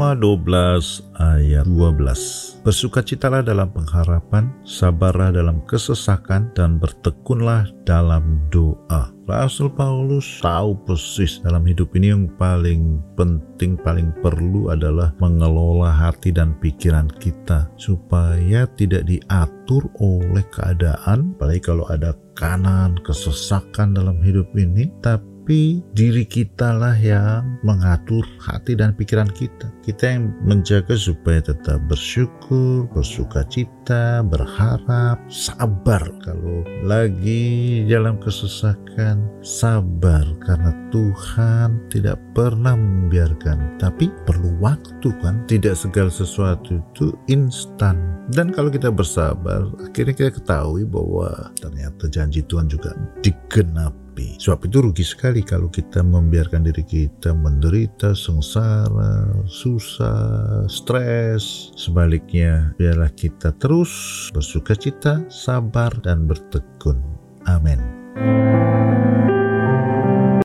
Roma 12 ayat 12 Bersukacitalah dalam pengharapan, sabarlah dalam kesesakan, dan bertekunlah dalam doa. Rasul Paulus tahu persis dalam hidup ini yang paling penting, paling perlu adalah mengelola hati dan pikiran kita supaya tidak diatur oleh keadaan, apalagi kalau ada kanan, kesesakan dalam hidup ini, tapi tapi diri kita lah yang mengatur hati dan pikiran kita. Kita yang menjaga supaya tetap bersyukur, bersuka cita, berharap, sabar. Kalau lagi dalam kesesakan, sabar karena Tuhan tidak pernah membiarkan. Tapi perlu waktu kan, tidak segala sesuatu itu instan. Dan kalau kita bersabar, akhirnya kita ketahui bahwa ternyata janji Tuhan juga digenap Sebab itu rugi sekali kalau kita membiarkan diri kita menderita, sengsara, susah, stres. Sebaliknya, biarlah kita terus bersuka cita, sabar, dan bertekun